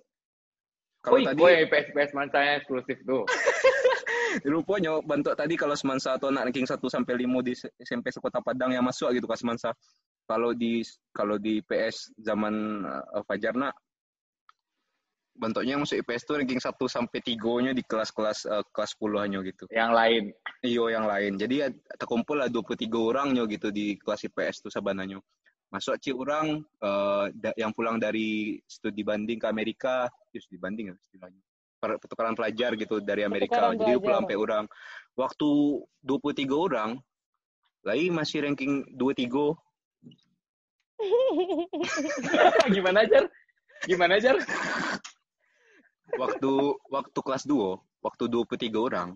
Oh, kalau tadi gue PS PS man saya eksklusif tuh. Rupanya bentuk tadi kalau Semansa atau anak ranking 1 sampai 5 di SMP Sekota Padang yang masuk gitu ke Semansa. Kalau di kalau di PS zaman uh, Fajar nak bentuknya masuk IPS tuh ranking 1 sampai 3-nya di kelas-kelas eh, kelas 10 hanya gitu. Yang lain. Iyo yang lain. Jadi ya, terkumpul lah 23 orang nyo gitu di kelas IPS tuh sabananya. Masuk ci orang eh, da- yang pulang dari studi banding ke Amerika, ya studi banding ya istilahnya. Per- Pertukaran pelajar gitu dari Amerika. Pertukaran Jadi pelajar. pulang sampai orang. Waktu 23 orang, lagi masih ranking 23 Gimana Jar? Gimana Jar? Waktu waktu kelas 2, waktu 23 orang,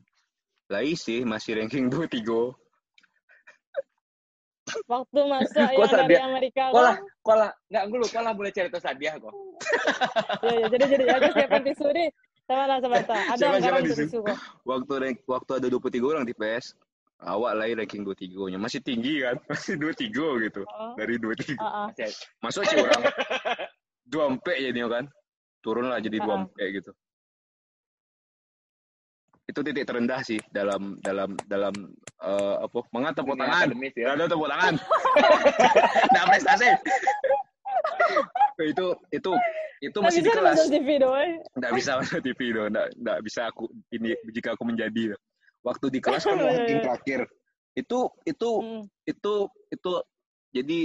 lagi sih masih ranking 23. Waktu masuk yang dari Amerika Kolah, kok. kolah. Nggak, gue lupa lah boleh cerita Sadiah kok. Ya, ya, jadi jadi aku siapkan tisu nih. Sama lah sama. Ada Siapa- siapa anggaran sini? tisu kok. waktu rank, waktu ada 23 orang di PS awak lagi ranking 23 nya masih tinggi kan masih 23 gitu Oh. dari 23 Ah, ah. Masih- masuk sih orang dua empe jadi kan turun lah jadi dua empe gitu. Itu titik terendah sih dalam dalam dalam eh, apa mangat tepuk dunia tangan. akademis ya. ada tepuk tangan. Nggak prestasi. Itu itu itu masih di kelas. nonton TV doang. nggak bisa masuk TV dong nggak nggak bisa aku ini jika aku menjadi. Waktu di kelas kan ranking terakhir. Itu itu Hmm. itu itu jadi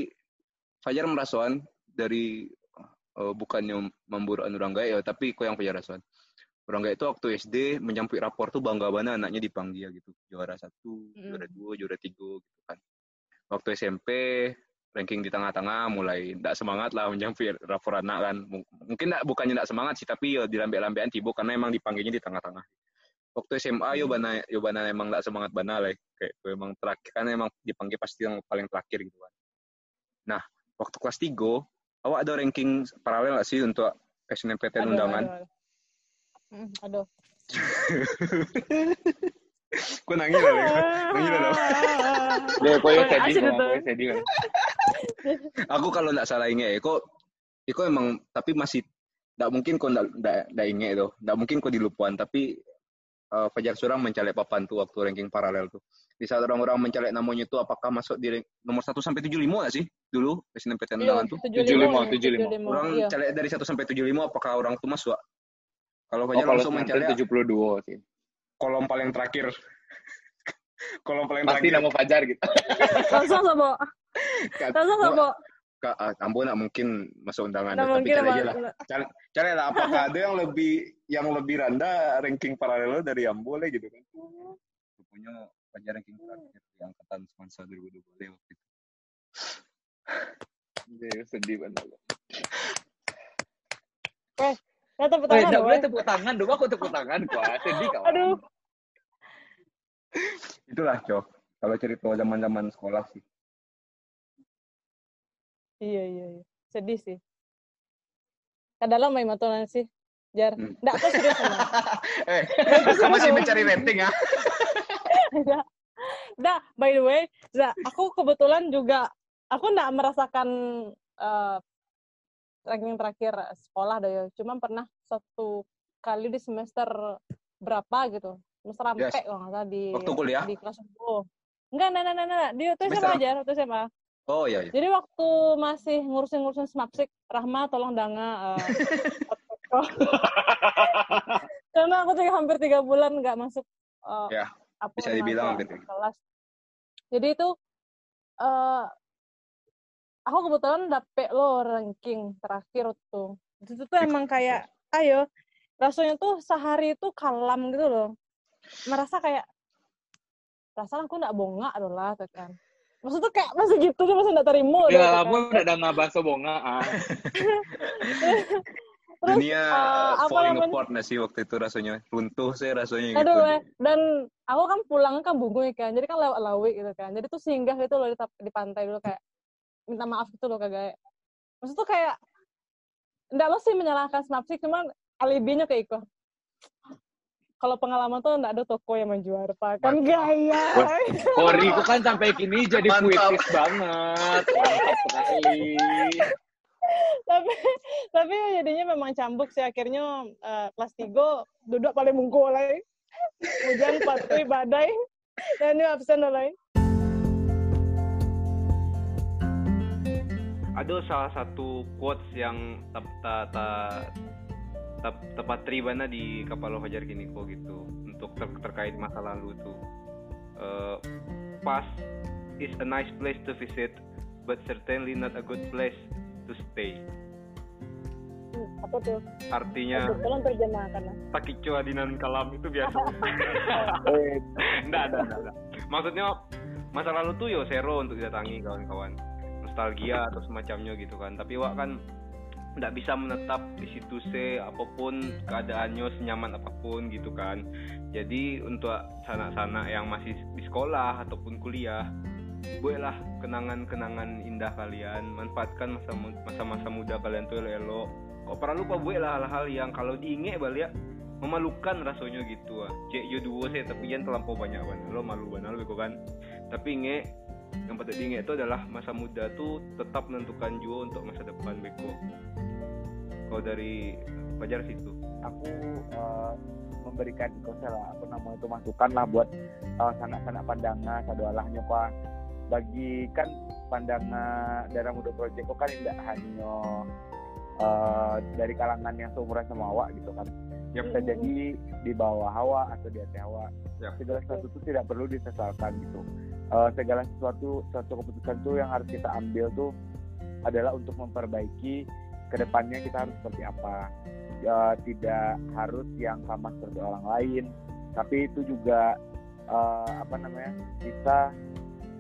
Fajar merasakan dari eh, bukannya memburu orang gaya ya tapi kok yang Fajar rasakan orang gaya itu waktu SD menyampaikan rapor tuh bangga banget anaknya dipanggil gitu. Juara satu Mm. juara dua juara tiga gitu kan. Waktu SMP ranking di tengah-tengah mulai tidak semangat lah menyampaikan rapor anak kan. M- mungkin nggak bukannya tidak semangat sih tapi ya di lambe-lambean tiba karena emang dipanggilnya di tengah-tengah. Waktu SMA yo Hmm. bana yo bana emang nggak semangat bana lah kayak emang terakhir kan emang dipanggil pasti yang paling terakhir gitu kan. Nah waktu kelas 3 awak ada ranking paralel nggak sih untuk SNMPTN Aduh, undangan aduh, aduh. Aduh. Kok nangis lah nangis lah kok ya Oh, sedih, asyik kok itu. ya ya sedih. kan. aku kalau nggak salah ingat ya kok Iko emang tapi masih nggak mungkin kok nggak nggak nggak ingat itu nggak mungkin kok dilupuan tapi eh, Fajar Surang mencalek papan tuh waktu ranking paralel tuh di saat orang-orang mencalek namanya itu apakah masuk di rank- nomor 1 sampai 75 nggak sih dulu SNMPTN Iya, tuh 75, 75, 75, orang iya. calek dari 1 sampai 75 apakah orang tuh masuk kalau Oh, Fajar kalau langsung mencalek 72 sih. kolom paling terakhir kolom paling Pasti terakhir nama Fajar gitu. Langsung sobo. Ka- Langsung sobo. Ka- ah, Ambo nggak mungkin masuk undangan Nah, tapi mungkin cari aja lah cari cari lah apakah ada yang lebih yang lebih rendah ranking paralel dari Ambo lah gitu kan rupanya Fajar ranking terakhir di angkatan Semansa 2020 waktu itu Iya, sedih banget. Nah, tepuk tangan enggak dong, boleh weh. tepuk tangan dong, aku tepuk tangan kok. Sedih kawan. Aduh. itulah cok kalau cerita zaman zaman sekolah sih Iya, iya, iya. Sedih sih. Kadalam main matolan sih. Jar. Hmm. Nggak, aku serius sama. eh kamu masih mencari rating ya Nggak. Nggak, by the way, Zak, aku kebetulan juga, aku nggak merasakan eh, ranking terakhir sekolah deh ya. Cuma pernah satu kali di semester berapa gitu. Semester sampai Yes. kalau nggak salah di, Waktu kuliah? di kelas 10. Enggak, enggak, enggak, enggak. Di Semester SMA aja, waktu SMA. Oh iya iya Jadi waktu masih ngurusin-ngurusin Snapseek, Rahma tolong danga. eh, Karena aku tiga, hampir tiga bulan nggak masuk eh, Ya, apa bisa dibilang hampir tiga. kelas. Jadi itu eh aku kebetulan dapet lo ranking terakhir tuh. Itu tuh emang kayak, ayo, rasanya tuh sehari itu kalam gitu loh. Merasa kayak, perasaan aku nggak bongak loh lah, tuh kan. Maksud tuh kayak masih gitu tuh, masih nggak terima. Ya, gitu aku kan. udah ada ngabaso bonga. Ah. Terus, dunia eh, apa falling namanya? apart nggak sih waktu itu rasanya runtuh saya rasanya gitu Aduh, eh. dan aku kan pulang kan bungu kan, jadi kan lewat lawi gitu kan. Jadi tuh singgah gitu loh di, di pantai dulu kayak minta maaf gitu loh kagak. Maksud tuh kayak enggak mesti menyalahkan Snapseek, cuman alibinya ke Iko. Kalau pengalaman tuh enggak ada toko yang menjual pak kan gaya. Kori ku kan sampai kini jadi puitis banget. Mantap sekali. tapi tapi jadinya memang cambuk sih akhirnya eh, kelas 3 duduk paling mungkul lah. Hujan patui badai dan ini absen lah. ada salah satu quotes yang tak tep, tepat tribana di Kapal Fajar kini kok gitu untuk ter terkait masa lalu tuh uh, past is a nice place to visit but certainly not a good place to stay Hmm, apa tuh artinya tolong terjemahkan lah sakit cuadinan kalam itu biasa Eh, enggak, enggak, enggak, enggak. Maksudnya masa lalu tuh yo seru untuk didatangi kawan-kawan. Nostalgia atau semacamnya gitu kan. Tapi wak kan nggak bisa menetap di situ se apa pun keadaannya senyaman apa pun gitu kan. Jadi untuk sanak-sanak yang masih di sekolah ataupun kuliah, bolehlah kenangan-kenangan indah kalian, manfaatkan masa masa-masa muda kalian tuh elok. Kok perlu lupa boleh lah hal-hal yang kalau diinget balik memalukan rasanya gitu ah cek yo dua saya tapi jangan terlampau banyak kan lo malu banget lo kan tapi inge yang patut diingat itu adalah masa muda tuh tetap menentukan juga untuk masa depan beko. Kalau dari Fajar situ? Aku eh, memberikan itu lah apa namanya itu masukan lah buat eh, sanak-sanak pandangan sadalahnya pak. Bagi kan pandangan daerah muda project kan tidak hanya eh, dari kalangan yang seumuran sama awak gitu kan. Yap. bisa jadi di bawah hawa atau di atas hawa Yap. segala sesuatu itu tidak perlu disesalkan gitu Eh, segala sesuatu suatu keputusan tuh yang harus kita ambil tuh adalah untuk memperbaiki ke depannya kita harus seperti apa. Eh, tidak harus yang sama seperti orang lain tapi itu juga eh, apa namanya kita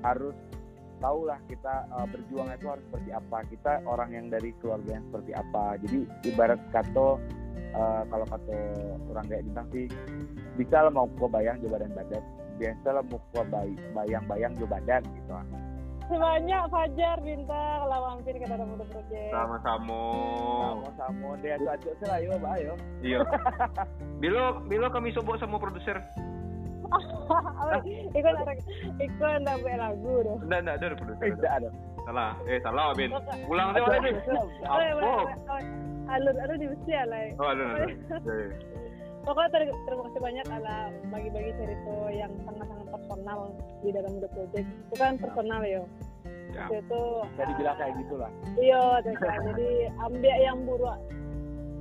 harus tahulah kita eh, berjuang itu harus seperti apa. Kita orang yang dari keluarga yang seperti apa. Jadi ibarat kata eh, kalau kata orang kayak bintang sih bisa lah mau gua bayang juga badan badan biasa lah bay- bayang-bayang juga badan gitu. Sebanyak Fajar bintang lawan mampir ke dalam muda project sama-sama. Sama-sama deh atu atu lah yo bah yo. Iya. Bilo bilo kami sobok sama produser? Iko nak Iko nak buat lagu doh. enggak enggak ada produser tidak ada. salah. Eh salah bin. Ulang sih oleh apa? Alur alur di Mesir lah. oh ada ada Ya, ya. Pokoknya ter terima kasih banyak ala bagi-bagi cerita yang sangat-sangat personal di dalam The Project. Itu kan personal yo. Ya. Itu jadi bilang kayak gitulah iya jadi ambil yang buruk.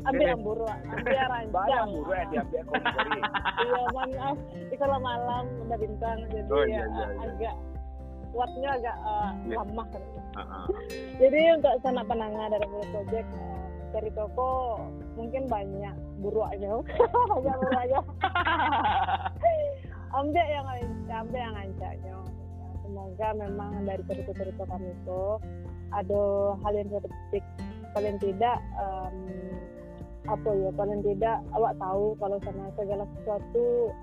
Ambil yang buruk, ambil yang banyak rancang. buru yang diambil Iya, maaf. Itu kalau malam udah bintang jadi Oh, iya, ya, iya, iya. agak kuatnya agak eh, Iya. lemah. Ah, ah. Jadi untuk sanak penangga dari Bulu Project eh, dari toko mungkin banyak buruannya, banyak buruannya. ambil yang ambil yang ancaknya. Semoga memang dari cerita-cerita kami itu ada hal yang saya petik paling tidak em, apa ya paling tidak awak tahu kalau sama segala sesuatu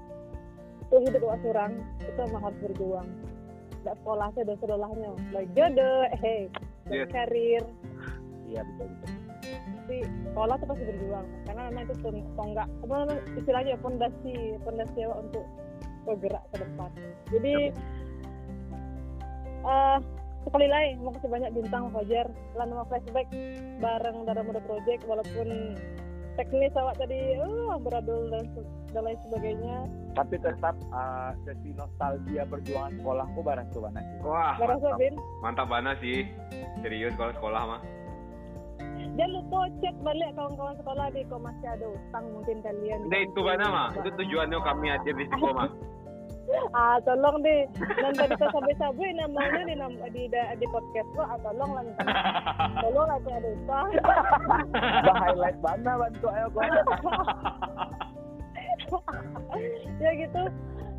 itu hidup awak seorang itu memang harus berjuang tidak sekolah saya udah sekolahnya baik jodoh eh Yes. karir iya betul betul tapi sekolah tuh pasti berjuang. Karena memang itu tun- tonggak apa namanya istilahnya fondasi fondasi awak untuk bergerak ke depan. Jadi eh sekali lagi mau kasih banyak bintang Fajar lah nama flashback bareng Dara Muda Project walaupun teknis awak tadi uh, beradul dan, dan lain sebagainya. Tapi tetap uh, sesi nostalgia perjuangan sekolahku bareng tuh wah mantap, mantap banget sih. Serius kalau sekolah mah jangan lupa cek balik kawan-kawan sekolah di kok masih ada utang mungkin kalian. Nah, itu mana mah itu tujuannya kami hadir di sini mah ah tolong deh. Nanti kita sampai-sampai namanya di nam- di di podcast lo ah, tolong lah. Tolong lah tuh ada utang bah highlight mana bantu ayo gua ya gitu.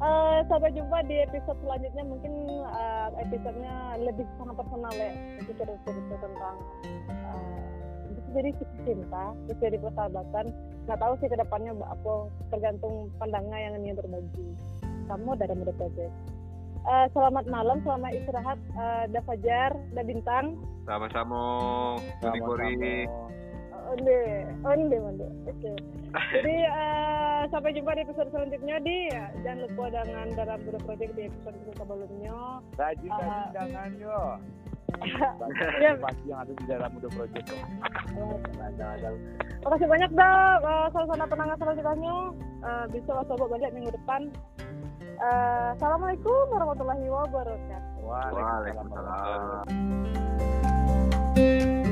Eh, sampai jumpa di episode selanjutnya. Mungkin eh, episodenya lebih sangat personal ya itu cerita-cerita tentang bisa jadi cinta bisa jadi persahabatan. Nggak tahu sih ke depannya apa tergantung pandangan yang ingin berbagi. Kamu dari Muda Project Eh, selamat malam selamat istirahat uh, da Fajar da Bintang. Sama-sama. Budi Kori onde? Onde onde? Oke. Jadi eh, sampai jumpa di episode selanjutnya di. Jangan lupa dengan dalam Budo Project di episode sebelumnya. Rajin Ah. rajin jangan yo. Ya. pasti yang ada di dalam muda project tuh Makasih banyak dah uh, salah penangan selanjutnya Eh, bisa coba balik minggu depan. Eh, Assalamualaikum warahmatullahi wabarakatuh. Waalaikumsalam. Waalaikumsalam